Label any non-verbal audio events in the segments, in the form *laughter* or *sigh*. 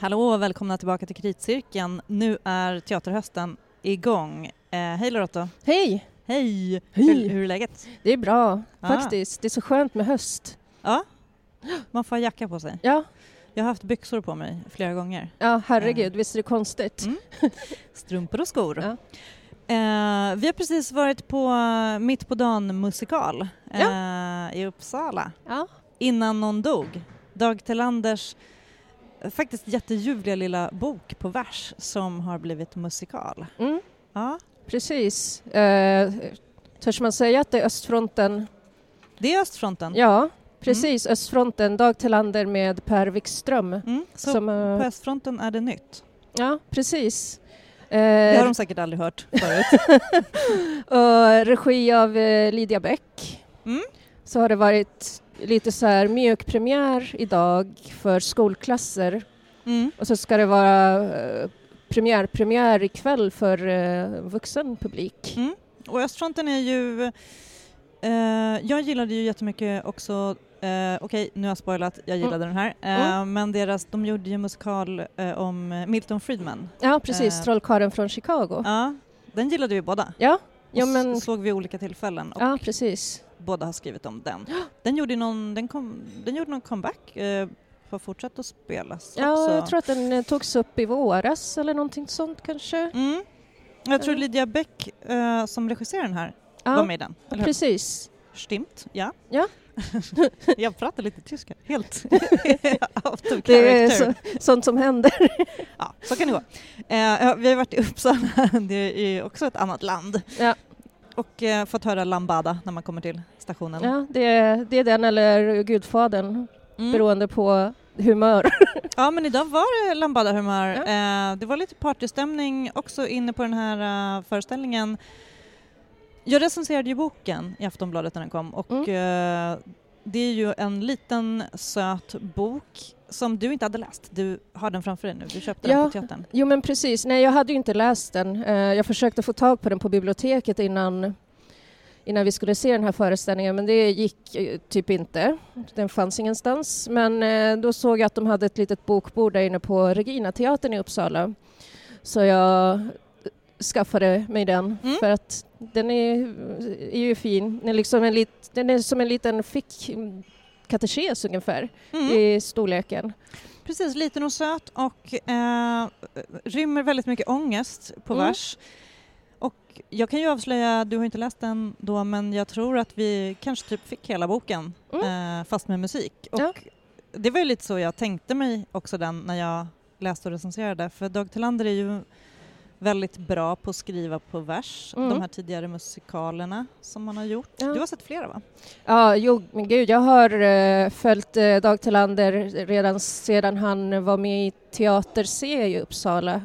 Hallå och välkomna tillbaka till Kritcirkeln. Nu är teaterhösten igång. Eh, hej Lotta. Hej! Hej! Hur, hur är läget? Det är bra, Ah. faktiskt. Det är så skönt med höst. Ja, man får ha jacka på sig. Ja, Jag har haft byxor på mig flera gånger. ja herregud, visst är det konstigt? Mm. *laughs* Strumpor och skor. Ja. Eh, vi har precis varit på eh, Mitt på dagen musikal eh, i Uppsala. Ja. Innan någon dog. Dag Tillanders eh, faktiskt jätteljuvliga lilla bok på vers som har blivit musikal. Mm, Ja, precis. Eh, törs man säga att det är östfronten? det är östfronten. Ja, precis. Östfronten, Dag Tillander med Per Wikström. Mm, så Som, eh, på östfronten är det nytt. ja, precis. Det har Eh, de säkert aldrig hört förut. *laughs* och regi av eh, Lydia Bäck. Mm. Så har det varit lite så här mjuk premiär idag för skolklasser Mm. Och så ska det vara eh, premiär, premiär ikväll för eh, vuxen publik. Mm. Och östfronten är ju... Eh, jag gillade ju jättemycket också Eh, Okej, nu har jag spoilat, jag gillade den här. Eh, Mm. Men deras, de gjorde ju musikal eh, om Milton Friedman. Ja, precis. Eh. Trollkarlen från Chicago. Ja, den gillade vi båda. Ja, ja men... såg vid olika tillfällen Ja, precis. Båda har skrivit om den. Den gjorde, någon, den kom, den gjorde någon comeback, eh, har fortsatt att spelas Ja, också. jag tror att den eh, togs upp i våras eller någonting sånt kanske. Mm. Jag tror Ja. Lydia Bäck som som regisserar den här var Ja, med i den. Precis. Stimmt, ja. Ja. *laughs* jag pratar lite tyska, helt *laughs* out of Det är så, sånt som händer. Ja, så kan det gå. Eh, vi har varit i Uppsala, *laughs* det är också ett annat land. Ja. Och eh, fått höra lambada när man kommer till stationen. Ja, det, är- det är den eller Gudfadern, Mm. beroende på humör. *laughs* Ja, men idag var det lambada-humör. Ja. Eh, det var lite partystämning också inne på den här eh, föreställningen. Jag recenserade ju boken i Aftonbladet när den kom och Mm. eh, det är ju en liten söt bok som du inte hade läst. Du har den framför dig nu, du köpte den Ja. på teatern. Jo men precis, nej jag hade ju inte läst den. Eh, Jag försökte få tag på den på biblioteket innan, innan vi skulle se den här föreställningen men det gick eh, typ inte. Den fanns ingenstans. Men eh, då såg jag att de hade ett litet bokbord där inne på Regina-teatern i Uppsala. Så jag skaffade mig den Mm. för att den är, är ju fin. Den är, liksom en lit, den är som en liten fick katekes ungefär Mm. i storleken. Precis, liten och söt och eh, rymmer väldigt mycket ångest på Mm. vers. Och jag kan ju avslöja, du har inte läst den då, men jag tror att vi kanske typ fick hela boken eh, fast med musik. Och Ja. det var ju lite så jag tänkte mig också den när jag läste och recenserade, för Dag Tillander är ju väldigt bra på att skriva på vers, Mm. de här tidigare musikalerna som man har gjort. Ja. Du har sett flera va? Ja, jo, men gud, jag har eh, följt eh, Dag Tillander redan sedan han var med i Teater C i Uppsala.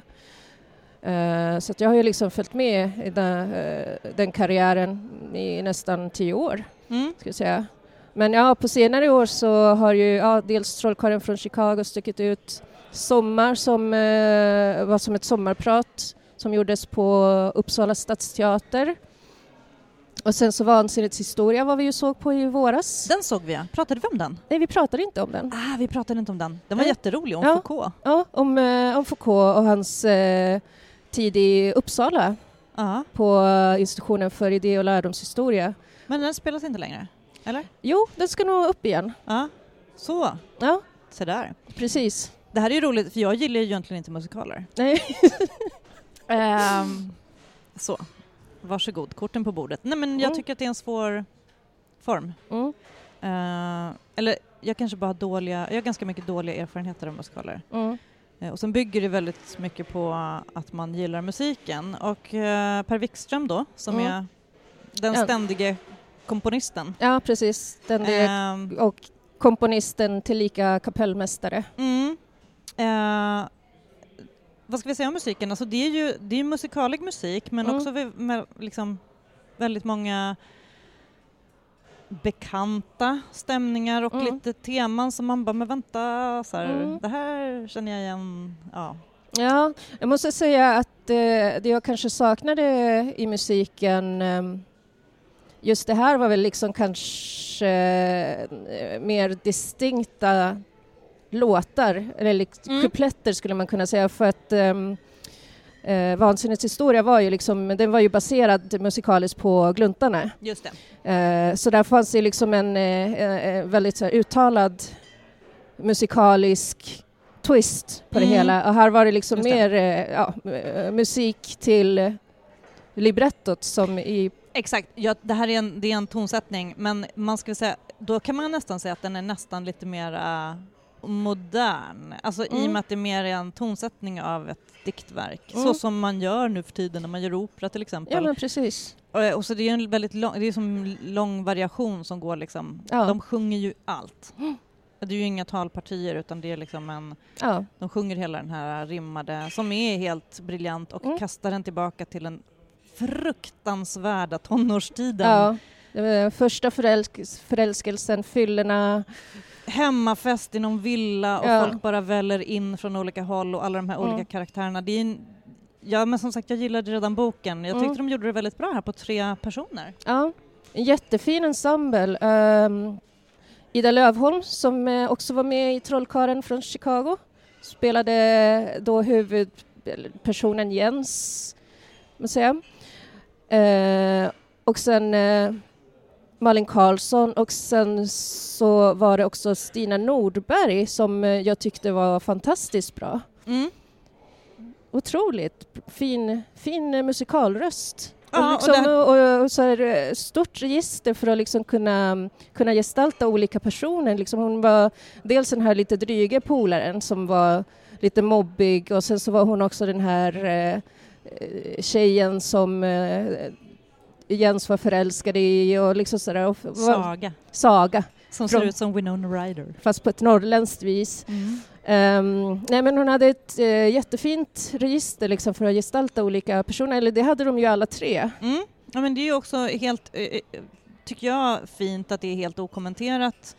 Eh, så jag har ju liksom följt med i den, eh, den karriären i nästan tio år, Mm. ska jag säga. Men ja, på senare år så har ju ja, dels Trollkarlen från Chicago stuckit ut Sommar som eh, var som ett sommarprat som gjordes på Uppsala stadsteater. Och sen så Vansinnets historia var vi ju såg på i våras. Den såg vi ja. Pratade vi om den? Nej, vi pratade inte om den. Ah, vi pratade inte om den. Den var Nej. jätterolig, om Ja. Foucault. Ja, om, eh, om Foucault och hans eh, tid i Uppsala Ja. på institutionen för idé och lärdomshistoria. Men den spelas inte längre? Eller? Jo, den ska nog upp igen. Ja. Så, Ja, se där. precis. Det här är ju roligt, för jag gillar ju egentligen inte musikaler. Nej. *laughs* Ehm, *laughs* så, varsågod, korten på bordet. Nej men jag Mm. tycker att det är en svår form. Mm. Eh, eller jag kanske bara har dåliga, jag har ganska mycket dåliga erfarenheter av musikaler. Mm. Eh, och sen bygger det väldigt mycket på att man gillar musiken. Och eh, Per Wikström då, som Mm. är den ständige komponisten. Ja, precis. Den Ehm, och komponisten tillika kapellmästare. Mm. Eh, vad ska vi säga om musiken? Alltså det är ju det är musikalig musik men Mm. också med, liksom, väldigt många bekanta stämningar och Mm. lite teman som man bara, men vänta, så här, Mm. det här känner jag igen. Ja. Ja, jag måste säga att eh, det jag kanske saknade i musiken ehm, just det här var väl liksom kanske eh, mer distinkta låtar, eller Mm. kupletter skulle man kunna säga, för att um, eh, Vansinnets historia var ju liksom, den var ju baserad musikaliskt på Gluntarna. Just det. Eh, så där fanns det liksom en eh, eh, väldigt så här, uttalad musikalisk twist på det Mm. hela. Och här var det liksom Just det. mer eh, ja, eh, musik till eh, librettot som i... Exakt, ja, det här är en, det är en tonsättning men man ska säga, då kan man nästan säga att den är nästan lite mer modern. Alltså i och Mm. med att det mer är en tonsättning av ett diktverk. Mm. Så som man gör nu för tiden när man gör opera till exempel. Ja men precis. och, och så det är en väldigt lång, det är som lång variation som går liksom, Ja. de sjunger ju allt. Det är ju inga talpartier utan det är liksom en, Ja. de sjunger hela den här rimmade som är helt briljant och Mm. kastar den tillbaka till den fruktansvärda tonårstiden. ja. Var Första förälsk förälskelsen, fyllorna. Hemmafest i någon villa och Ja. folk bara väller in från olika håll och alla de här Mm. olika karaktärerna. Det är en, ja men som sagt jag gillade redan boken. Jag tyckte Mm. de gjorde det väldigt bra här på tre personer. Ja. En jättefin ensemble. Ehm, Ida Lövholm som eh, också var med i Trollkarlen från Chicago spelade då huvudpersonen Jens, måste jag säga. Eh, och sen eh, Malin Karlsson och sen så var det också Stina Nordberg som eh, jag tyckte var fantastiskt bra. Mm. Otroligt fin, fin musikalröst. Ja, och, och liksom, det- och, och, så här, eh, stort register för att liksom kunna, kunna gestalta olika personer. Liksom hon var dels den här lite dryga polaren som var lite mobbig och sen så var hon också den här eh, eh, tjejen som eh, Jens var förälskad i och liksom sådär. Och, Saga saga, som Från- ser ut som Winona Ryder. fast på ett norrländskt vis. Mm. Ehm, nej men hon hade ett eh, jättefint register liksom för att gestalta olika personer, eller det hade de ju alla tre. Mm. Ja, men det är ju också helt, eh, tycker jag, fint att det är helt okommenterat.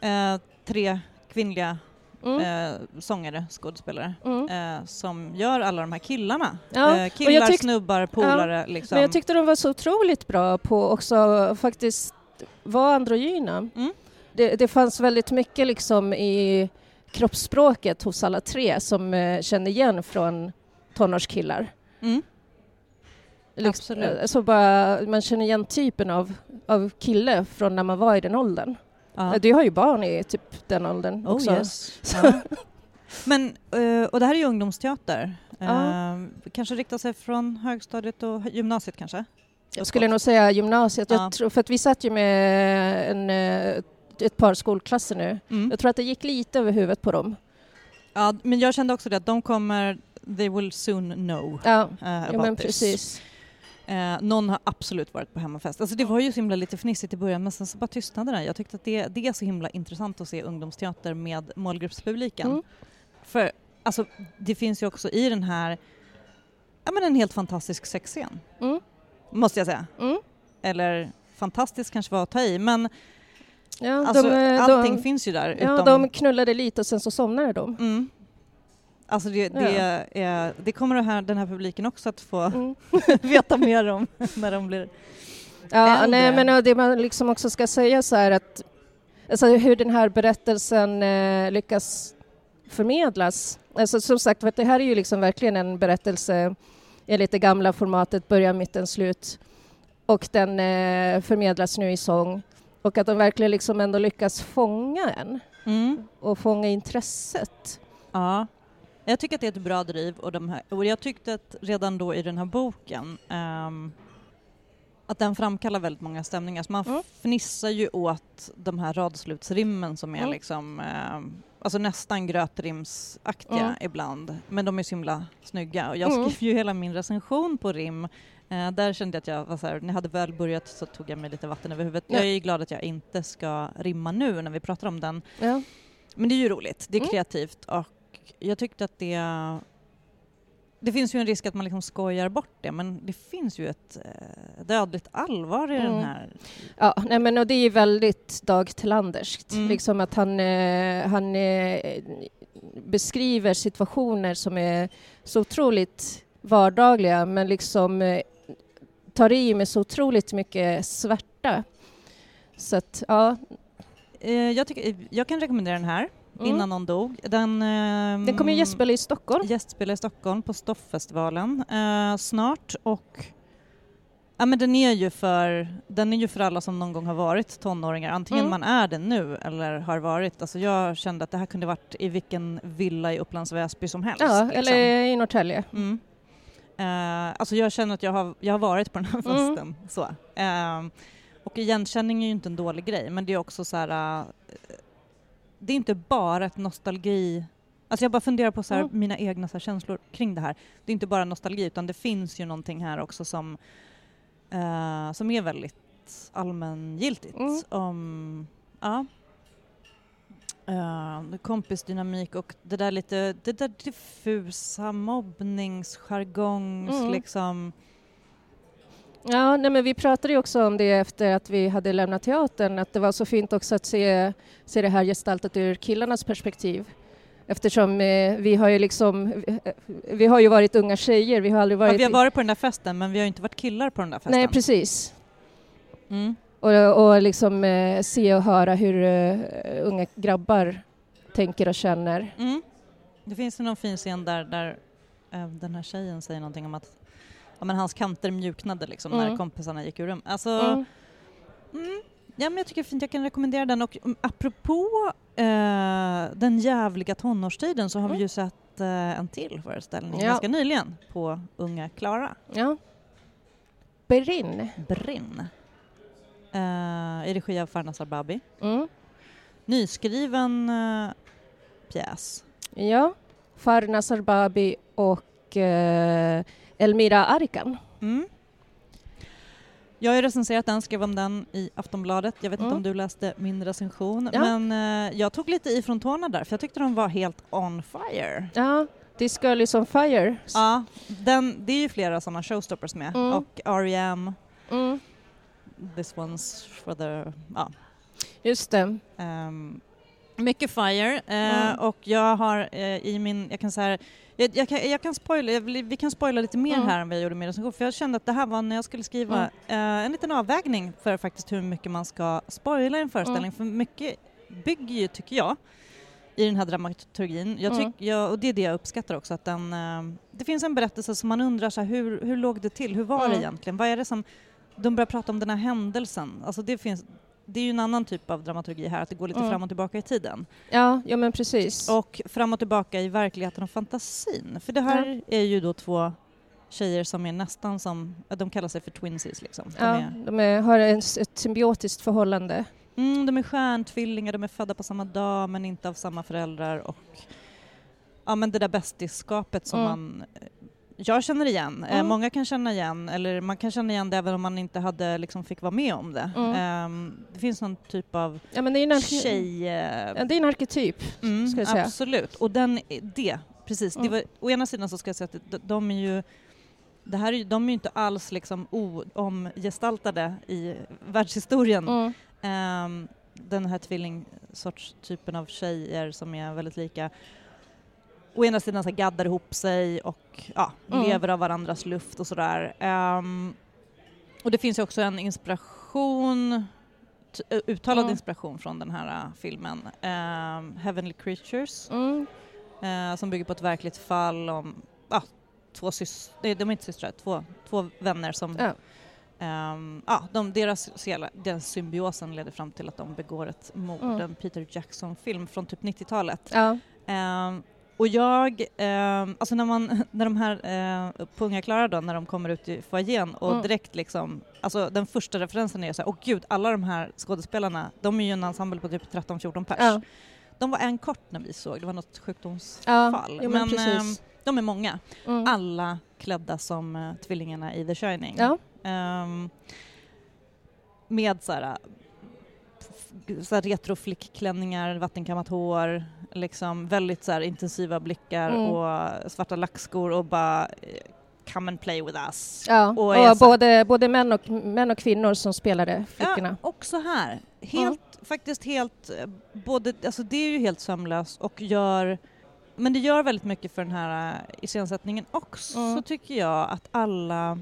Eh, tre kvinnliga Mm. eh, sångare, skådespelare, Mm. eh, som gör alla de här killarna. Ja, eh, killar, tyck- snubbar, polare. liksom. Men jag tyckte de var så otroligt bra på också faktiskt vara androgyna. Mm. Det, det fanns väldigt mycket liksom i kroppsspråket hos alla tre som eh, kände igen från tonårskillar. Mm. Liksom, Absolut. eh, Så bara, man känner igen typen av, av kille från när man var i den åldern. Ja. Du har ju barn i typ den åldern Oh också. yes. Ja. Men, eh, och det här är ju ungdomsteater. Ja. Eh, Kanske riktar sig från högstadiet och gymnasiet kanske? Jag skulle nog säga gymnasiet, Ja. tror, för att vi satt ju med en, eh, ett par skolklasser nu. Mm. Jag tror att det gick lite över huvudet på dem. Ja, men jag kände också det att de kommer, they will soon know Ja, uh, about men this. precis. Eh, någon har absolut varit på hemmafest. Alltså det var ju så himla lite fnissigt i början men sen så bara tystnade det. Jag tyckte att det, det är så himla intressant att se ungdomsteater med målgruppspubliken. Mm. För alltså, det finns ju också i den här, ja men en helt fantastisk sexscen, Mm. måste jag säga. Mm. Eller fantastiskt kanske var att ta i, men Ja, alltså, de, allting de, finns ju där. ja, utom, de knullade lite och sen så somnade de. mm. Alltså det, det, är, det kommer här, den här publiken också att få Mm. *laughs* veta mer om *laughs* när de blir Ja, Äldre. nej, men det man liksom också ska säga så här att alltså hur den här berättelsen eh, lyckas förmedlas. Alltså som sagt, för det här är ju liksom verkligen en berättelse enligt det gamla formatet, början, mitten, slut. Och den eh, förmedlas nu i sång. Och att de verkligen liksom ändå lyckas fånga en Mm. och fånga intresset. Ja. Jag tycker att det är ett bra driv och, här, och jag tyckte att redan då i den här boken ehm, att den framkallar väldigt många stämningar. Så man Mm. fnissar ju åt de här radslutsrimmen som är Mm. liksom ehm, alltså nästan grötrimsaktiga Mm. ibland. Men de är så himla snygga och jag Mm. skrev ju hela min recension på rim Eh, där kände jag att jag var så här, när jag hade väl börjat så tog jag mig lite vatten över huvudet. Ja. Jag är glad att jag inte ska rimma nu när vi pratar om den. Men det är ju roligt, det är Mm. kreativt och jag tyckte att det... Det finns ju en risk att man liksom skojar bort det men det finns ju ett eh, dödligt allvar i den Mm. här. Ja, nej men och det är väldigt Dag Tillanderskt. Mm. Liksom att han, eh, han eh, beskriver situationer som är så otroligt vardagliga men liksom tar i med så otroligt mycket svärta. Så att, ja, jag, tycker, jag kan rekommendera den här. Mm. innan hon dog. Den, ehm, Den kommer ju gästspela i Stockholm. gästspela i Stockholm på Stofffestivalen eh, snart och Ja men den är ju för, den är ju för alla som någon gång har varit tonåringar, antingen Mm. man är det nu eller har varit. Alltså jag kände att det här kunde varit i vilken villa i Upplands Väsby som helst. Ja, liksom. eller i Norrtälje. Mm. Eh, alltså jag känner att jag har, jag har varit på den här Mm. festen. Så. Eh, och igenkänning är ju inte en dålig grej, men det är också så här... det är inte bara ett nostalgi... Alltså jag bara funderar på så här, Mm. mina egna så känslor kring det här. Det är inte bara nostalgi, utan det finns ju någonting här också som, eh, som är väldigt allmängiltigt. Mm. Om, ja. Uh, kompisdynamik och det där lite, det där diffusa mobbningsjargongs Mm. liksom. Ja, nej, men vi pratade ju också om det efter att vi hade lämnat teatern, att det var så fint också att se, se det här gestaltat ur killarnas perspektiv. Eftersom eh, vi har ju liksom, eh, vi har ju varit unga tjejer, vi har aldrig Ja, varit... vi har varit på den där festen men vi har ju inte varit killar på den där festen. Nej, precis. Mm. Och, och liksom eh, se och höra hur eh, unga grabbar tänker och känner. Mm. Det finns ju någon fin scen där, där eh, den här tjejen säger någonting om att ja, men hans kanter mjuknade liksom när Mm. kompisarna gick ur rum. Alltså, Mm. Mm. Ja, men jag tycker fint, jag kan rekommendera den. Och mm, apropå eh, den jävliga tonårstiden så har Mm. vi ju sett eh, en till föreställning Ja. ganska nyligen på Unga Klara, Ja. Berinn. Brinn. Eh, I regi av Farnaz Arbabi. Mm. Nyskriven eh, pjäs. Ja. Farnas Arbabi och eh, Elmira Arikan. Mm. Jag har ju recenserat den, skrev om den i Aftonbladet. Jag vet Mm. inte om du läste min recension, Ja. men eh, jag tog lite ifrån tårna där för jag tyckte de var helt on fire. Ja, This Girl Is On Fire. Ja, den, det är ju flera sådana showstoppers med Mm. och R.E.M. Mm. This one's for the... Ja. Just det. Ehm, mycket Fire eh, Mm. och jag har eh, i min, jag kan säga jag, jag, kan, jag kan spoila, jag vi kan spoila lite mer Mm. här än vad jag gjorde med recension för jag kände att det här var när jag skulle skriva eh, en liten avvägning för faktiskt hur mycket man ska spoila i en föreställning Mm. för mycket bygger ju, tycker jag, i den här dramaturgin. Jag Mm. tyck, jag, och det är det jag uppskattar också, att den, eh, det finns en berättelse som man undrar så här, hur, hur låg det till, hur var det Mm. egentligen, vad är det som, de börjar prata om den här händelsen, alltså det finns, det är ju en annan typ av dramaturgi här, att det går lite Mm. fram och tillbaka i tiden. Ja, ja men precis. Och fram och tillbaka i verkligheten och fantasin. För det här är ju då två tjejer som är nästan som, ja, de kallar sig för twinsies liksom. De, ja, är, de är, har en, ett symbiotiskt förhållande. mm, de är stjärntvillingar, de är födda på samma dag men inte av samma föräldrar och ja men det där bästisskapet som Mm. man eh, jag känner igen, Mm. många kan känna igen, eller man kan känna igen det även om man inte hade, liksom, fick vara med om det. Mm. Ehm, det finns någon typ av Ja, men det är en, arke- tjej... eh, ja, det är en arketyp. Mm, ska jag säga. Absolut, och den, det, precis. Mm. Det var, å ena sidan så ska jag säga att de, de är ju det här är de är ju inte alls liksom omgestaltade i världshistorien. Mm. Ehm, den här tvillingsorts typen av tjejer som är väldigt lika. Å ena sidan så gaddar ihop sig och ja, Mm. lever av varandras luft och sådär. Ehm, och det finns ju också en inspiration, uttalad Mm. inspiration från den här uh, filmen, ehm, Heavenly Creatures, Mm. eh, som bygger på ett verkligt fall om ja, två systrar, de är inte systrar, två, två vänner som Ja. Ehm, ja, de, deras, den symbiosen leder fram till att de begår ett mord, Mm. en Peter Jackson-film från typ 90-talet. Ja. Ehm, och jag, ehm, alltså när man, *laughs* när de här uh, på Unga Klara då, när de kommer ut i foajén och Mm. direkt liksom, alltså den första referensen är så här, åh gud, alla de här skådespelarna, de är ju en ensemble på typ 13-14 pers. Ja. De var en kort när vi såg, det var något sjukdomsfall. Ja, men men ehm, de är många, Mm. alla klädda som eh, tvillingarna i The Shining. Ja. Ehm, med så här retroflickklänningar, vattenkammat hår, liksom väldigt så här intensiva blickar Mm. och svarta lackskor och bara eh, come and play with us. Ja, Och och, både, både män, och, män och kvinnor som spelade flickorna. Ja, också här. Helt, faktiskt helt, eh, både, alltså det är ju helt sömlöst och gör men det gör väldigt mycket för den här uh, iscensättningen också Mm. tycker jag att alla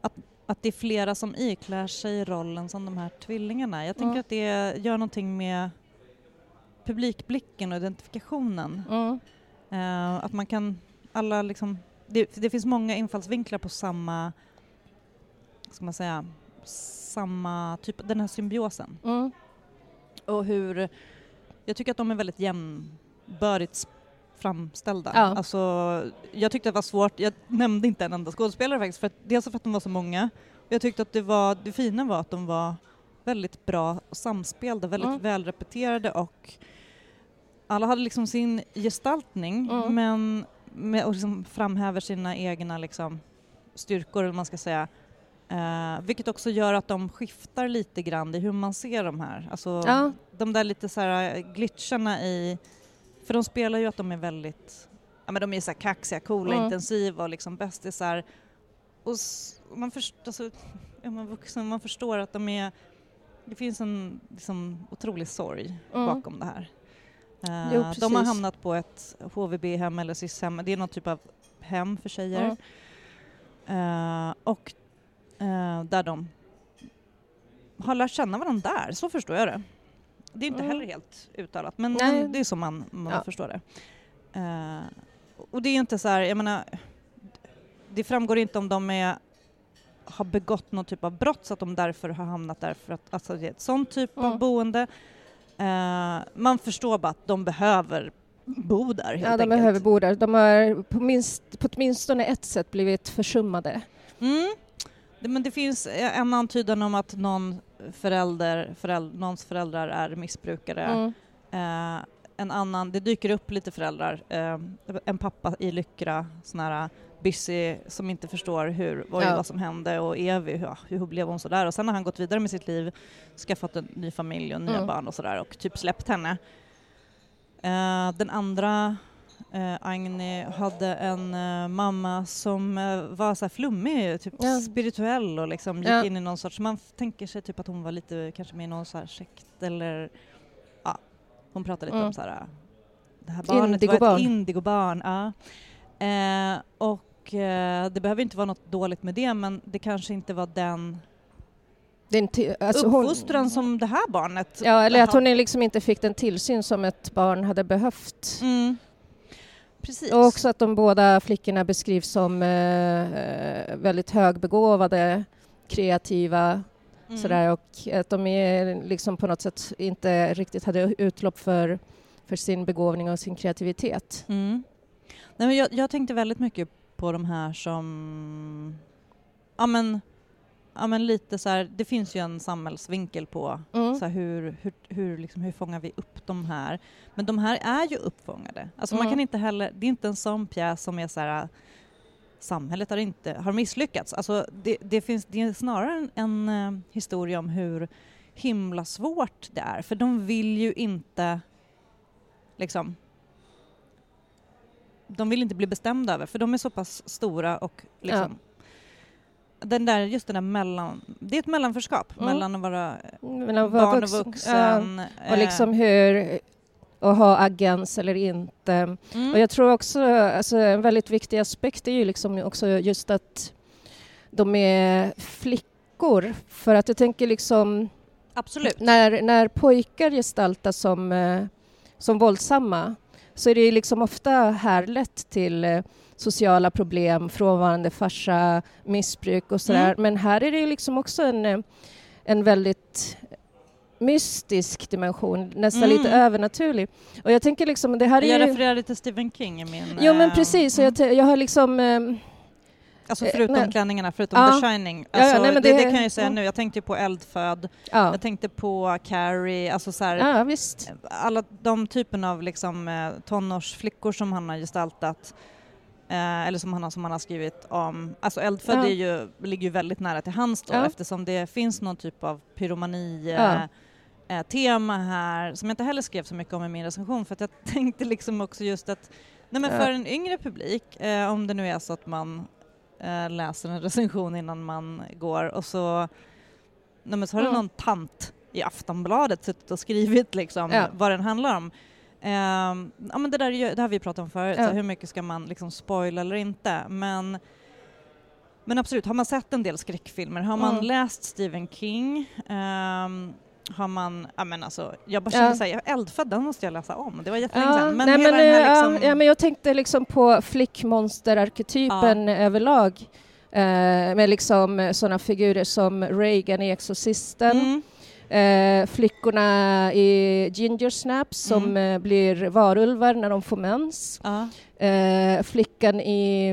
att, att det är flera som iklär sig rollen som de här tvillingarna. Jag tänker Mm. att det gör någonting med publikblicken och identifikationen. Mm. Eh, att man kan, alla liksom, det, det finns många infallsvinklar på samma, ska man säga, samma typ, den här symbiosen. Mm. Och hur, jag tycker att de är väldigt jämnbördigt framställda. Ja. Alltså, jag tyckte det var svårt, jag nämnde inte en enda skådespelare faktiskt, för att, dels för att de var så många, jag tyckte att det, var, det fina var att de var väldigt bra samspelade, väldigt Mm. välrepeterade och alla hade liksom sin gestaltning Mm. men med, och liksom framhäver sina egna liksom, styrkor, eller man ska säga. Eh, vilket också gör att de skiftar lite grann i hur man ser de här. Alltså, Ja. de där lite så här glitcharna i... För de spelar ju att de är väldigt... Ja men de är så här kaxiga, coola, Mm. intensiva och liksom bästisar. Och man, först, alltså, är man vuxen, man förstår att de är... Det finns en liksom, otrolig sorg Mm. bakom det här. Jo, de har hamnat på ett HVB-hem eller SIS-hem, det är någon typ av hem för tjejer. Mm. Eh, och eh, där de har lärt känna varandra där, så förstår jag det. Det är inte Mm. heller helt uttalat, men, Nej. det är så man, man Ja. förstår det. Eh, och det är inte så här, jag menar, det framgår inte om de är, har begått någon typ av brott så att de därför har hamnat där för att alltså det är ett sånt typ av Mm. boende. Eh, man förstår bara att de behöver bo där helt Ja, de enkelt. behöver bo där. De har på, minst, på åtminstone ett sätt blivit försummade. Mm. Det, men det finns en antydan om att någon förälder, föräld, någons föräldrar är missbrukare. Mm. Eh, en annan, det dyker upp lite föräldrar. Eh, en pappa i Lyckra, sån här Busy som inte förstår hur, vad, Ja. vad som hände och Evi, ja, hur blev hon sådär? Och sen har han gått vidare med sitt liv, skaffat en ny familj och nya Mm. barn och sådär och typ släppt henne. Eh, den andra, eh, Agni, hade en eh, mamma som eh, var så här flummig, typ Ja. spirituell och liksom gick Ja. in i någon sorts, man tänker sig typ att hon var lite kanske med i någon så här sekt eller ja, hon pratade lite Mm. om så här det här barnet var Indigobarn. ett indigobarn. Ja. Eh, och eh, det behöver inte vara något dåligt med det men det kanske inte var den Det är en ti- alltså hon- uppfostran som det här barnet Ja, eller att hon liksom inte fick den tillsyn som ett barn hade behövt. Mm. Precis. Och också att de båda flickorna beskrivs som eh, eh, väldigt högbegåvade, kreativa Mm. sådär och att de är liksom på något sätt inte riktigt hade utlopp för, för sin begåvning och sin kreativitet. Mm. Nej, men jag, jag tänkte väldigt mycket på de här som... Ja men, ja, men lite så här, det finns ju en samhällsvinkel på Mm. så här, hur, hur, hur, liksom, hur fångar vi upp de här? Men de här är ju uppfångade. Alltså man Mm. kan inte heller, det är inte en sån pjäs som är så här samhället har inte har misslyckats. Alltså det, det, finns, det är snarare en, en eh, historia om hur himla svårt det är. För de vill ju inte liksom de vill inte bli bestämda över, för de är så pass stora och liksom den där, just den där mellan, det är ett mellanförskap Mm. mellan att vara att vara barn och vuxen- vuxen. Ja, och liksom hur att ha agens eller inte. mm. Och jag tror också, alltså en väldigt viktig aspekt är ju liksom också just att de är flickor. För att jag tänker liksom Absolut. när, när pojkar gestaltas som, eh, som våldsamma så är det ju liksom ofta härlett till eh, sociala problem, frånvarande farsa, missbruk och sådär. Mm. Men här är det liksom också en, eh, en väldigt mystisk dimension, nästan Mm. lite övernaturlig. Och jag tänker liksom, det här är Jag ju... till Stephen King i min... Jo men eh, precis, mm. jag, jag har liksom... eh, Alltså förutom nej. klänningarna, förutom Ja. The Shining. Ja, ja, Alltså, nej, det, det- det kan jag ju säga ja. nu, jag tänkte på Eldfödd, ja, jag tänkte på Carrie, alltså så här, alla de typen av liksom, tonårsflickor som han har gestaltat eh, eller som han, har, som han har skrivit om. Alltså Eldfödd Ja. är ju, ligger ju väldigt nära till hans då Ja. eftersom det finns någon typ av pyromani Ja. eh, tema här som jag inte heller skrev så mycket om i min recension för att jag *laughs* tänkte liksom också just att nej men för en yngre publik, eh, om det nu är så att man eh, läser en recension innan man går och så, nej men så har det Mm. någon tant i Aftonbladet suttit och skrivit liksom vad den handlar om. Ehm, ja, men det, där ju, det har vi pratat om förut, Ja. så hur mycket ska man liksom spoila eller inte. Men, men absolut, har man sett en del skräckfilmer, har man Mm. läst Stephen King, ehm, har man, ja men alltså, jag bara Ja. kände såhär, eldfödd, den måste jag läsa om. Det var jättelänge Ja, sedan. Men nej, men, den eh, här liksom... ja, ja, men jag tänkte liksom på flickmonsterarketypen överlag. Eh, med liksom sådana figurer som Reagan i Exorcisten, Mm. Eh, flickorna i Ginger Snaps som Mm. eh, blir varulvar när de får mens, Ja. eh, flickan i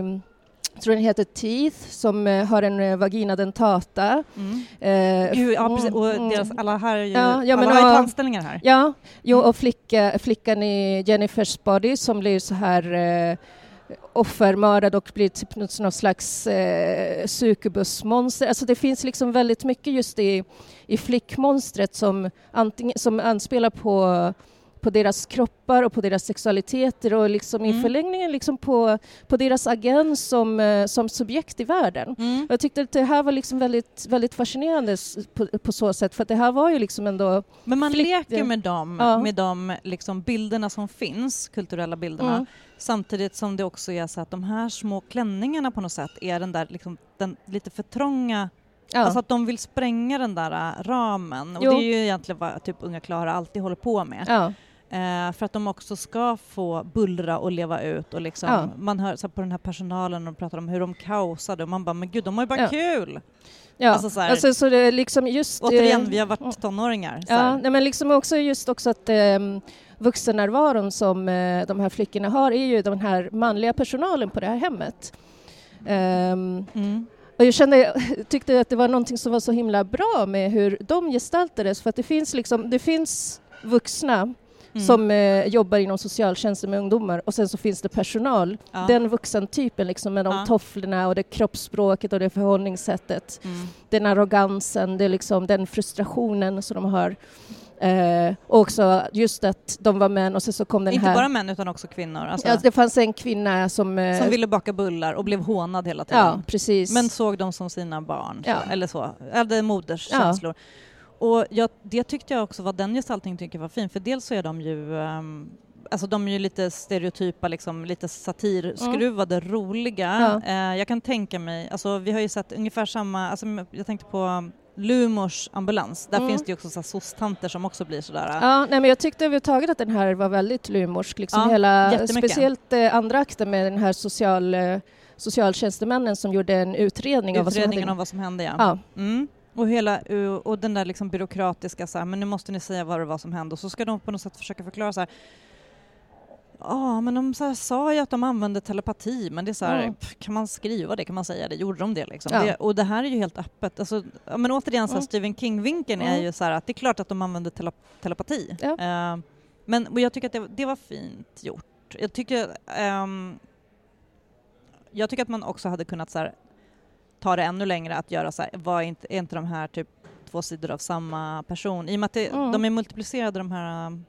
jag tror den heter Teeth som eh, har en eh, vagina dentata. Mm. Eh, Gud, ja, precis. Och mm. deras, alla här är ju, Ja, ja, men alla har ju tandställningar här. Ja, jo, Mm. och flicka, flickan i Jennifer's Body som blir så här eh, offermördad och blir typ något, någon slags eh, succubusmonster. Alltså det finns liksom väldigt mycket just i, i flickmonstret som, antingen, som anspelar på på deras kroppar och på deras sexualiteter och liksom Mm. i förlängningen liksom på, på deras agens som, eh, som subjekt i världen. Mm. Jag tyckte att det här var liksom väldigt, väldigt fascinerande på, på så sätt för det här var ju liksom ändå Men man Flick- leker med de, Ja. med de liksom bilderna som finns, kulturella bilderna, Mm. samtidigt som det också är så att de här små klänningarna på något sätt är den där liksom, den lite för trånga, Ja. alltså att de vill spränga den där äh, ramen. Och Jo. det är ju egentligen vad typ unga Klara alltid håller på med. ja. Eh, för att de också ska få bullra och leva ut och liksom, Ja. man hör så här, på den här personalen och pratar om hur de kaosade och man bara, men gud de har ju bara kul! Ja, Alltså alltså, så här- så det liksom just... Återigen, eh, vi har varit tonåringar. Ja, nej, men liksom också just också att eh, vuxennärvaron som eh, de här flickorna har är ju den här manliga personalen på det här hemmet. Ehm, Mm. Och jag kände, *laughs* tyckte att det var någonting som var så himla bra med hur de gestaltades för att det finns liksom, det finns vuxna Mm. som eh, jobbar inom socialtjänsten med ungdomar och sen så finns det personal, Ja. den vuxentypen liksom med de Ja. tofflorna och det kroppsspråket och det förhållningssättet. Mm. den arrogansen, det liksom den frustrationen som de har. Eh, och också just att de var män och sen så kom den Inte här... bara män utan också kvinnor. Alltså, ja, det fanns en kvinna som... eh, som ville baka bullar och blev hånad hela tiden. Ja, precis. Men såg dem som sina barn, Ja. så, eller så. Eller moderskänslor. Och jag, det tyckte jag också var den gestaltningen tycker jag var fin, för dels så är de ju ehm, Alltså de är ju lite stereotypa, liksom, lite satirskruvade, roliga. Mm. Ja. Eh, jag kan tänka mig, alltså vi har ju sett ungefär samma, alltså jag tänkte på Lumors ambulans, där Mm. finns det ju också så soc-tanter som också blir sådär. Ja, nej, men jag tyckte överhuvudtaget att den här var väldigt lumorsk. Liksom Ja, hela, speciellt eh, andra akten med den här social, eh, socialtjänstemännen som gjorde en utredning av vad som Utredningen hände. om vad som hände ja. Ja, Mm. Och, hela, och den där liksom byråkratiska, så här, men nu måste ni säga vad det var som hände och så ska de på något sätt försöka förklara så här. Ja, men de så sa ju att de använde telepati, men det är så här, Mm. pff, kan man skriva det, kan man säga det, gjorde de det liksom? Ja. Det, och det här är ju helt öppet. Alltså, ja, men återigen, så här. Stephen King-vinkeln är ju så här att det är klart att de använde tele, telepati. Ja. Eh, men och jag tycker att det, det var fint gjort. Jag tycker, ehm, jag tycker att man också hade kunnat så här, ta det ännu längre att göra så här, var inte, är inte de här typ två sidor av samma person? I och med att det, Mm. de är multiplicerade de här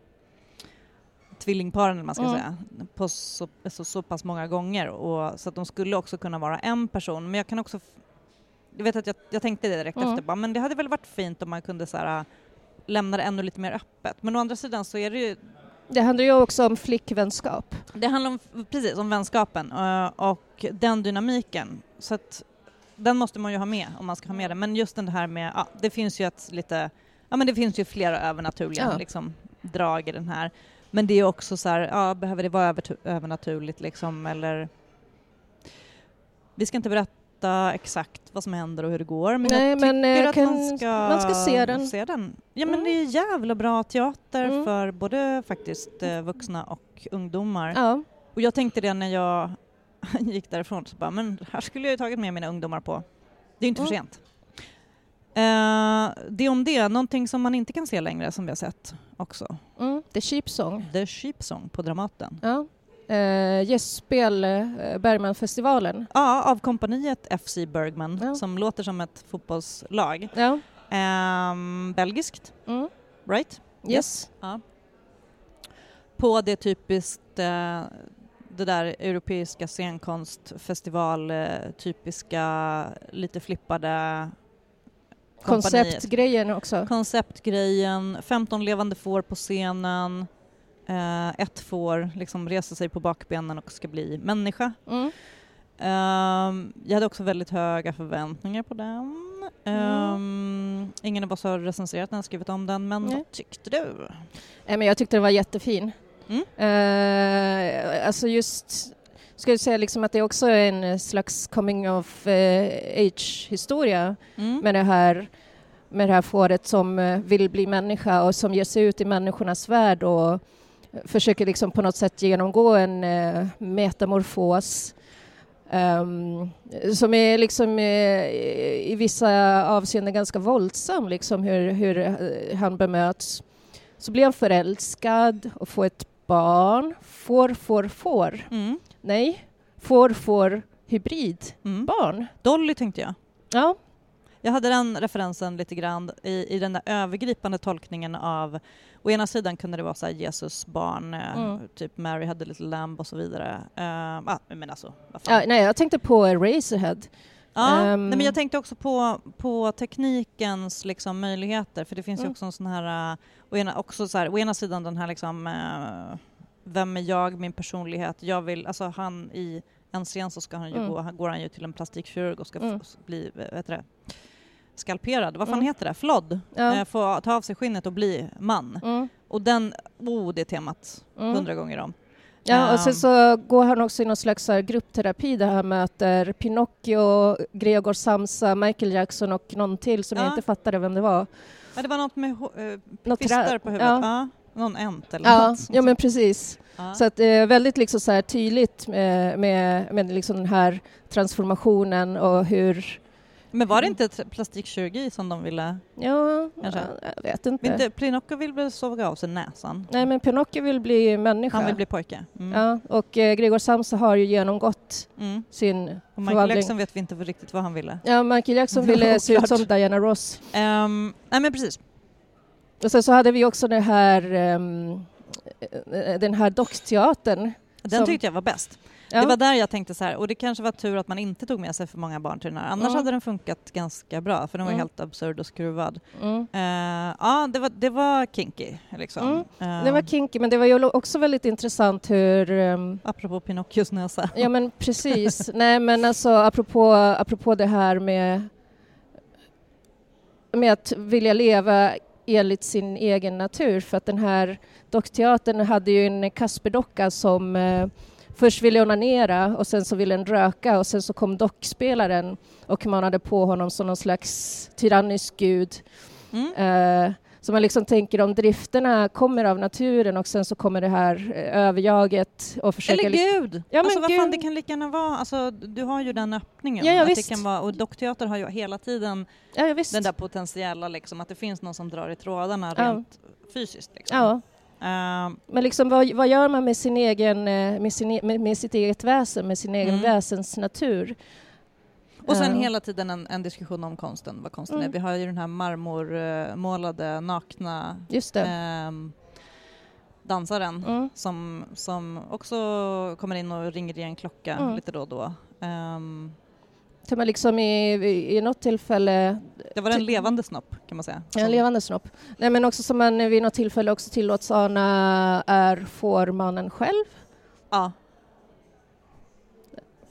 tvillingparen eller man ska Mm. säga, på så, så, så pass många gånger och, så att de skulle också kunna vara en person. Men jag kan också, jag vet att jag, jag tänkte det direkt Mm. efter, bara, men det hade väl varit fint om man kunde så här, lämna det ännu lite mer öppet. Men å andra sidan så är det ju det handlar ju också om flickvänskap. det handlar om, precis, om vänskapen eh, och den dynamiken. Så att den måste man ju ha med om man ska ha med det. Men just den här med, ja, det finns ju ett lite, ja men det finns ju flera övernaturliga Ja. liksom, drag i den här. Men det är också så här, ja behöver det vara över, övernaturligt liksom eller? Vi ska inte berätta exakt vad som händer och hur det går men Nej, jag men, tycker eh, att kan- man, ska man ska se den. se den. Ja men Mm. det är jävla bra teater Mm. för både faktiskt eh, vuxna och ungdomar. Ja. Och jag tänkte det när jag *laughs* gick därifrån, så bara, men här skulle jag ju tagit med mina ungdomar på. Det är inte för Mm. sent. Eh, det om det, någonting som man inte kan se längre som vi har sett också. Mm. The Sheep Song. The Sheep Song på Dramaten. Ja. Eh, gästspel eh, Bergmanfestivalen. Ja, av kompaniet FC Bergman Ja. som låter som ett fotbollslag. Ja. Ehm, belgiskt, Mm. right? Yes. Ja. På det typiskt eh, det där europeiska scenkonstfestival eh, typiska lite flippade. Konceptgrejen också. Konceptgrejen, 15 levande får på scenen, eh, ett får liksom reser sig på bakbenen och ska bli människa. Mm. Ehm, jag hade också väldigt höga förväntningar på den. Um, ingen av oss har recenserat den, skrivit om den, men Nej. vad tyckte du? Nej, men jag tyckte den var jättefin. Mm. Eh, alltså just, ska jag säga liksom att det också är en slags coming of eh, age-historia Mm. med det här med det här fåret som eh, vill bli människa och som ger sig ut i människornas värld och försöker liksom på något sätt genomgå en eh, metamorfos ehm, som är liksom eh, i vissa avseenden ganska våldsam, liksom hur, hur eh, han bemöts. Så blir han förälskad och får ett barn. Får, får, får. Mm. Nej, får, får, hybrid. Mm. Dolly tänkte jag. Ja, Jag hade den referensen lite grann i, i den där övergripande tolkningen av Å ena sidan kunde det vara så här Jesus barn, eh, Mm. typ Mary had a little lamb och så vidare. Uh, ah, men alltså, ja, nej, jag tänkte på Eraserhead. Ja, Ehm. nej, men jag tänkte också på, på teknikens liksom, möjligheter, för det finns ju Mm. också en sån här, uh, å, ena, också så här, å ena sidan den här liksom, uh, vem är jag, min personlighet, jag vill, alltså han i en scen så ska han ju Mm. gå, han går han ju till en plastikkirurg och ska Mm. bli, vad heter det, skalperad, vad fan Mm. heter det, flodd, Ja. Eh, få ta av sig skinnet och bli man. Mm. Och den, oh det temat, Mm. hundra gånger om. Ja, och sen Ehm. så går han också i någon slags gruppterapi där han möter Pinocchio, Gregor Samsa, Michael Jackson och någon till som jag Ja. inte fattade vem det var. Ja, det var något med uh, Något kvistar trä- på huvudet, Ja. Någon änt eller Ja, något. sånt. ja men precis. Ja. Så att det är väldigt liksom så här tydligt med, med, med liksom den här transformationen och hur... Men var det inte plastikkirurgi som de ville? Ja, Kanske. jag vet inte. inte Pinocchio vill väl såga av sig näsan? Nej, men Pinocchio vill bli människa. Han vill bli pojke. Mm. Ja, och eh, Gregor Samsa har ju genomgått Mm. sin Och Michael förvandling. Jackson vet vi inte riktigt vad han ville. Ja, Michael Jackson *laughs* ville se ut som Diana Ross. Ehm, nej men precis. Och sen så hade vi också den här, eh, den här dockteatern. Den Som- tyckte jag var bäst. Ja. Det var där jag tänkte så här, och det kanske var tur att man inte tog med sig för många barn till den här. Annars Mm. hade den funkat ganska bra, för den var Mm. helt absurd och skruvad. Mm. Eh, ja, det var, det var kinky liksom. Ehm, Det var kinky, men det var ju också väldigt intressant hur... ehm, Apropå Pinocchios näsa. ja, men *laughs* precis. Nej, men alltså apropå, apropå det här med, med att vilja leva enligt sin egen natur. För att den här dockteatern hade ju en Kasperdocka som eh, först ville onanera och sen så ville den röka och sen så kom dockspelaren och manade på honom som någon slags tyrannisk gud. Mm. Eh, så man liksom tänker om drifterna kommer av naturen och sen så kommer det här eh, överjaget och försöker... Eller Gud! Ja, men alltså, vad fan, Gud. det kan lika gärna vara, alltså, du har ju den öppningen. Ja, ja, visst. Det kan vara, och dockteater har ju hela tiden ja, ja, den där potentiella, liksom, att det finns någon som drar i trådarna Ja. rent fysiskt. Liksom. Ja, Ehm, men liksom vad, vad gör man med, sin egen, eh, med, sin, e- med, med sitt eget väsen, med sin egen Mm. väsens natur? Och sen Eh, hela tiden en, en diskussion om konsten, vad konsten Mm. är. Vi har ju den här marmormålade, nakna ehm, dansaren Mm. som, som också kommer in och ringer i en klocka Mm. lite då och då. Ehm, Kan man liksom i, i, i något tillfälle... det var en Ty- levande snopp kan man säga. En levande snopp. Nej, men också som man vid något tillfälle också tillåts ana är fårmannen själv. Ja.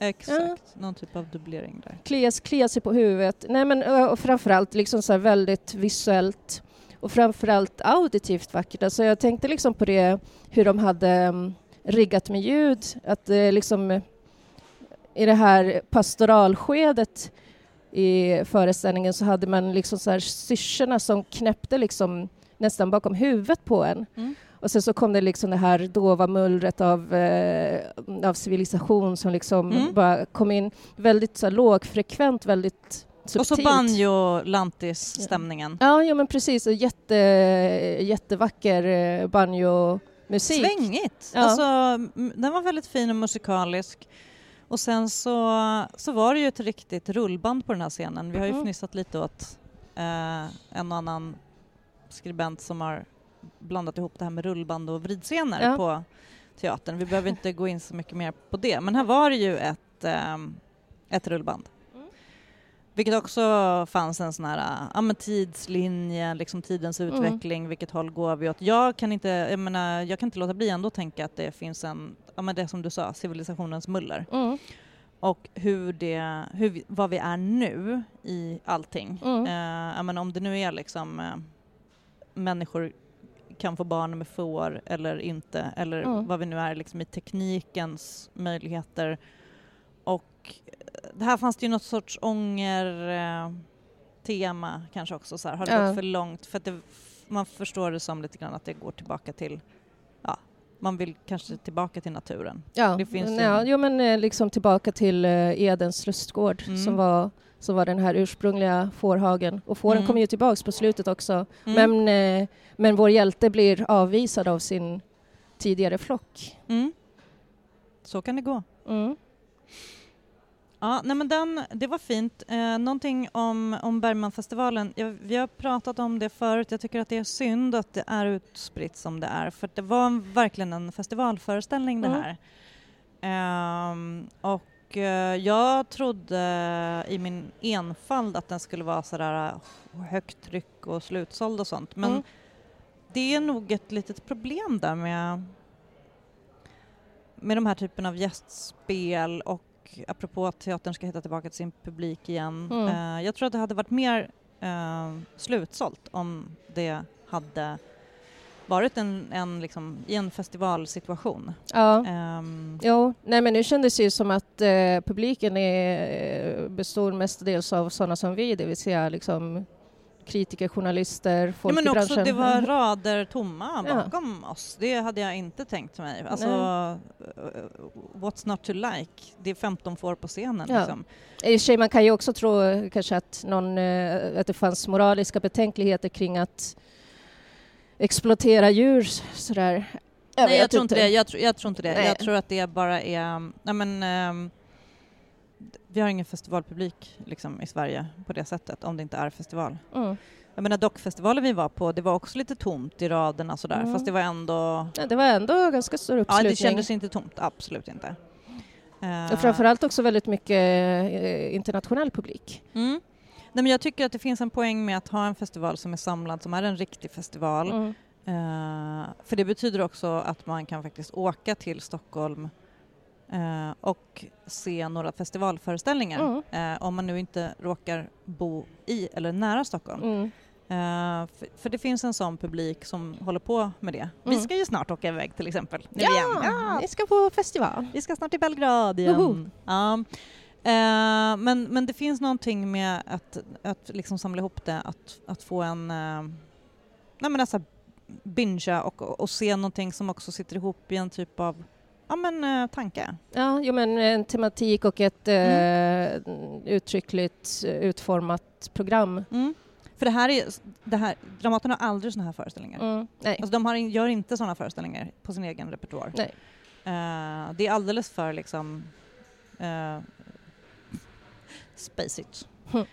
Exakt, Ja. någon typ av dubblering där. klias, klias sig på huvudet. Nej, men, och framförallt liksom så väldigt visuellt och framförallt auditivt vackert. Alltså jag tänkte liksom på det hur de hade mm, riggat med ljud. Att det liksom i det här pastoralskedet i föreställningen så hade man liksom så här syrsorna som knäppte liksom nästan bakom huvudet på en. Mm. Och sen så kom det liksom det här dova mullret av, eh, av civilisation som liksom Mm. bara kom in väldigt så här, lågfrekvent, väldigt subtilt. Och så banjo-lantis-stämningen. Ja, ja men precis. Och jätte, jättevacker eh, banjo-musik. Svängigt! Ja. Alltså, den var väldigt fin och musikalisk. Och sen så, så var det ju ett riktigt rullband på den här scenen. Vi har ju Mm. fnissat lite åt eh, en och annan skribent som har blandat ihop det här med rullband och vridscener Ja. på teatern. Vi behöver inte gå in så mycket mer på det, men här var det ju ett, ehm, ett rullband. Mm. Vilket också fanns en sån här ja, men tidslinje, liksom tidens Mm. utveckling, vilket håll går vi åt? Jag kan inte, jag menar, jag kan inte låta bli ändå att tänka att det finns en, ja men det som du sa, civilisationens muller. Mm. och hur det, hur vad vi är nu i allting. Mm. Eh, menar, om det nu är liksom eh, människor kan få barn med får eller inte eller Mm. vad vi nu är liksom i teknikens möjligheter. Och eh, det här fanns det ju något sorts ånger eh, tema kanske också så här. har det Ja. gått för långt? För att det, man förstår det som lite grann att det går tillbaka till, ja, man vill kanske tillbaka till naturen. Ja, Det finns ja en- jo, men eh, liksom tillbaka till Edens lustgård Mm. som, var, som var den här ursprungliga fårhagen. Och fåren Mm. kommer ju tillbaks på slutet också. Mm. Men, eh, men vår hjälte blir avvisad av sin tidigare flock. Mm. Så kan det gå. Mm. Ja, nej men den, det var fint. Eh, någonting om, om Bergmanfestivalen. Jag, vi har pratat om det förut. Jag tycker att det är synd att det är utspritt som det är för det var en, verkligen en festivalföreställning det Mm. här. Ehm, och eh, jag trodde i min enfald att den skulle vara sådär eh, högt tryck och slutsåld och sånt. Men Mm. det är nog ett litet problem där med, med de här typen av gästspel och apropå att teatern ska hitta tillbaka till sin publik igen. Mm. Eh, jag tror att det hade varit mer eh, slutsålt om det hade varit en, en liksom, i en festivalsituation. Ja. Ehm, Jo, nej men nu kändes det ju som att eh, publiken är, består mestadels av sådana som vi, det vill säga liksom kritiker, journalister, Ja, folk men i också branschen. det var rader tomma Ja. bakom oss. Det hade jag inte tänkt mig. Alltså, eh, what's not to like? Det är 15 får på scenen. Ja. Liksom. I och sig, man kan ju också tro kanske att, någon, eh, att det fanns moraliska betänkligheter kring att exploatera djur sådär. Nej, vet jag tror inte det. Jag, tror- jag tror inte det. Nej. Jag tror att det bara är... Nej, men, ehm, vi har ingen festivalpublik liksom, i Sverige på det sättet, om det inte är festival. Mm. Jag menar dockfestivalen vi var på, det var också lite tomt i raderna sådär, Mm. fast det var ändå... Ja, det var ändå ganska stor Ja, uppslutning. det kändes inte tomt, absolut inte. Eh, Och framförallt också väldigt mycket eh, internationell publik. Mm. Nej, men jag tycker att det finns en poäng med att ha en festival som är samlad, som är en riktig festival. Mm. Eh, för det betyder också att man kan faktiskt åka till Stockholm eh, och se några festivalföreställningar. Mm. Eh, om man nu inte råkar bo i eller nära Stockholm. Mm. För, för det finns en sån publik som håller på med det. Vi Mm. ska ju snart åka iväg till exempel. Nu Ja, igen. Ja, ni ska på festival. vi ska snart till Belgrad igen. Eh, men, men det finns någonting med att, att liksom samla ihop det, att, att få en... Uh, nej men alltså bingea och, och, se någonting som också sitter ihop i en typ av ja, men, eh, tanke. Ja, jo, men en tematik och ett Mm. eh, uttryckligt eh, utformat program. För det här är, det här, Dramaten har aldrig såna här föreställningar. Mm. Nej. Alltså de har, gör inte såna föreställningar på sin egen repertoar. Nej. Eh, det är alldeles för liksom uh, spacigt. Hm.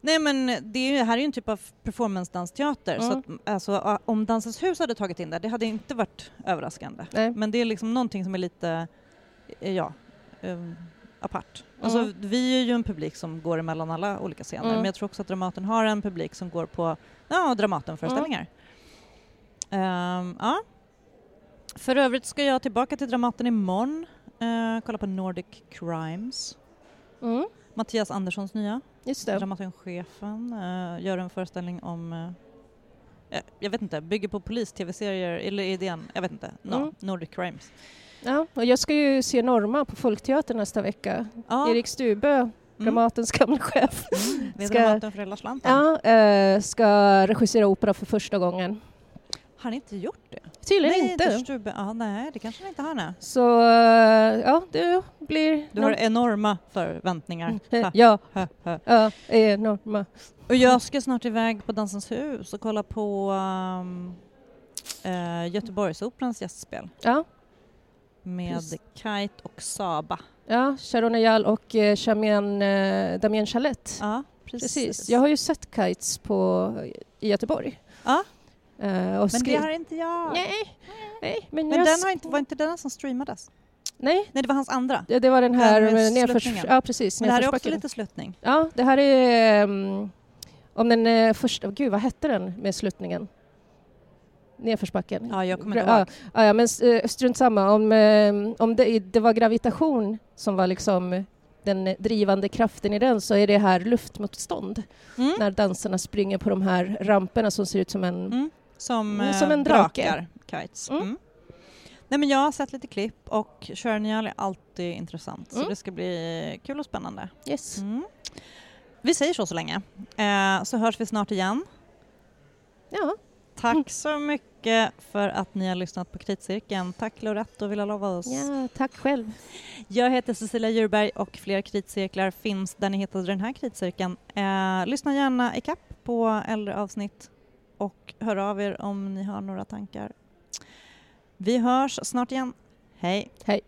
Nej men det är ju, här är ju en typ av performance-dansteater så Mm. att, alltså, om Dansens hus hade tagit in det, det hade inte varit överraskande. Nej. Men det är liksom någonting som är lite, eh, ja, um, apart. Alltså, Mm. vi är ju en publik som går emellan alla olika scener Mm. men jag tror också att Dramaten har en publik som går på ja, Dramaten-föreställningar. Ehm, ja. För övrigt ska jag tillbaka till Dramaten imorgon, uh, kolla på Nordic Crimes. Mm. Mattias Anderssons nya, Just det. Dramatenchefen, uh, gör en föreställning om uh, eh, jag vet inte, bygger på polis-tv-serier eller idén, jag vet inte. No, Mm. Nordic Crimes. Ja, och jag ska ju se Norma på Folkteatern nästa vecka. Ja, Erik Stube, mm. Dramatens gamla chef, Mm. Ska- Dramaten för hela slanten. ja, eh, ska regissera opera för första gången. Har han inte gjort det? Tydligen nej, inte. Stube. Ja, nej, det kanske han inte har. Så ja, det blir... Du har någon- enorma förväntningar. Ha, Ja, ha, ha. ja, enorma. Och jag ska snart iväg på Dansens hus och kolla på um, uh, Göteborgsoperans gästspel Ja, med Precis. Kite och Saba. ja Sharon Eyal och eh, Chamien, eh, Damien Chalette. Ja, precis. Precis. Jag har ju sett Kites på, i Göteborg. Ja. Och Men det har inte jag. Nej, nej, men, Men den har inte, var inte den som streamades? Nej, Nej, det var hans andra. det, det var den här Den nedförs... Ja, precis. Men det här är också lite sluttning. Ja, det här är um, om den eh, första... Gud, vad hette den med sluttningen? Nedförsbacken? Ja, jag kommer inte Ja, ihåg. Ja, ja, men eh, strunt samma. Om, eh, om det, det var gravitation som var liksom den drivande kraften i den så är det här luftmotstånd. Mm. När dansarna springer på de här ramperna som ser ut som en... Mm. Som, Mm, eh, som en drake. drakar, kites. Mm. Mm. Nej, men jag har sett lite klipp och Körnjal är alltid intressant så Mm. det ska bli kul och spännande. Yes. Vi säger så så länge, eh, så hörs vi snart igen. Ja, Tack så mycket för att ni har lyssnat på Kritcirkeln. Tack Lorette och Villa Lovas. ja, tack själv. Jag heter Cecilia Djurberg och fler kritcirklar finns där ni hittade den här kritcirkeln. Eh, lyssna gärna i kapp på äldre avsnitt och hör av er om ni har några tankar. Vi hörs snart igen. Hej! Hej.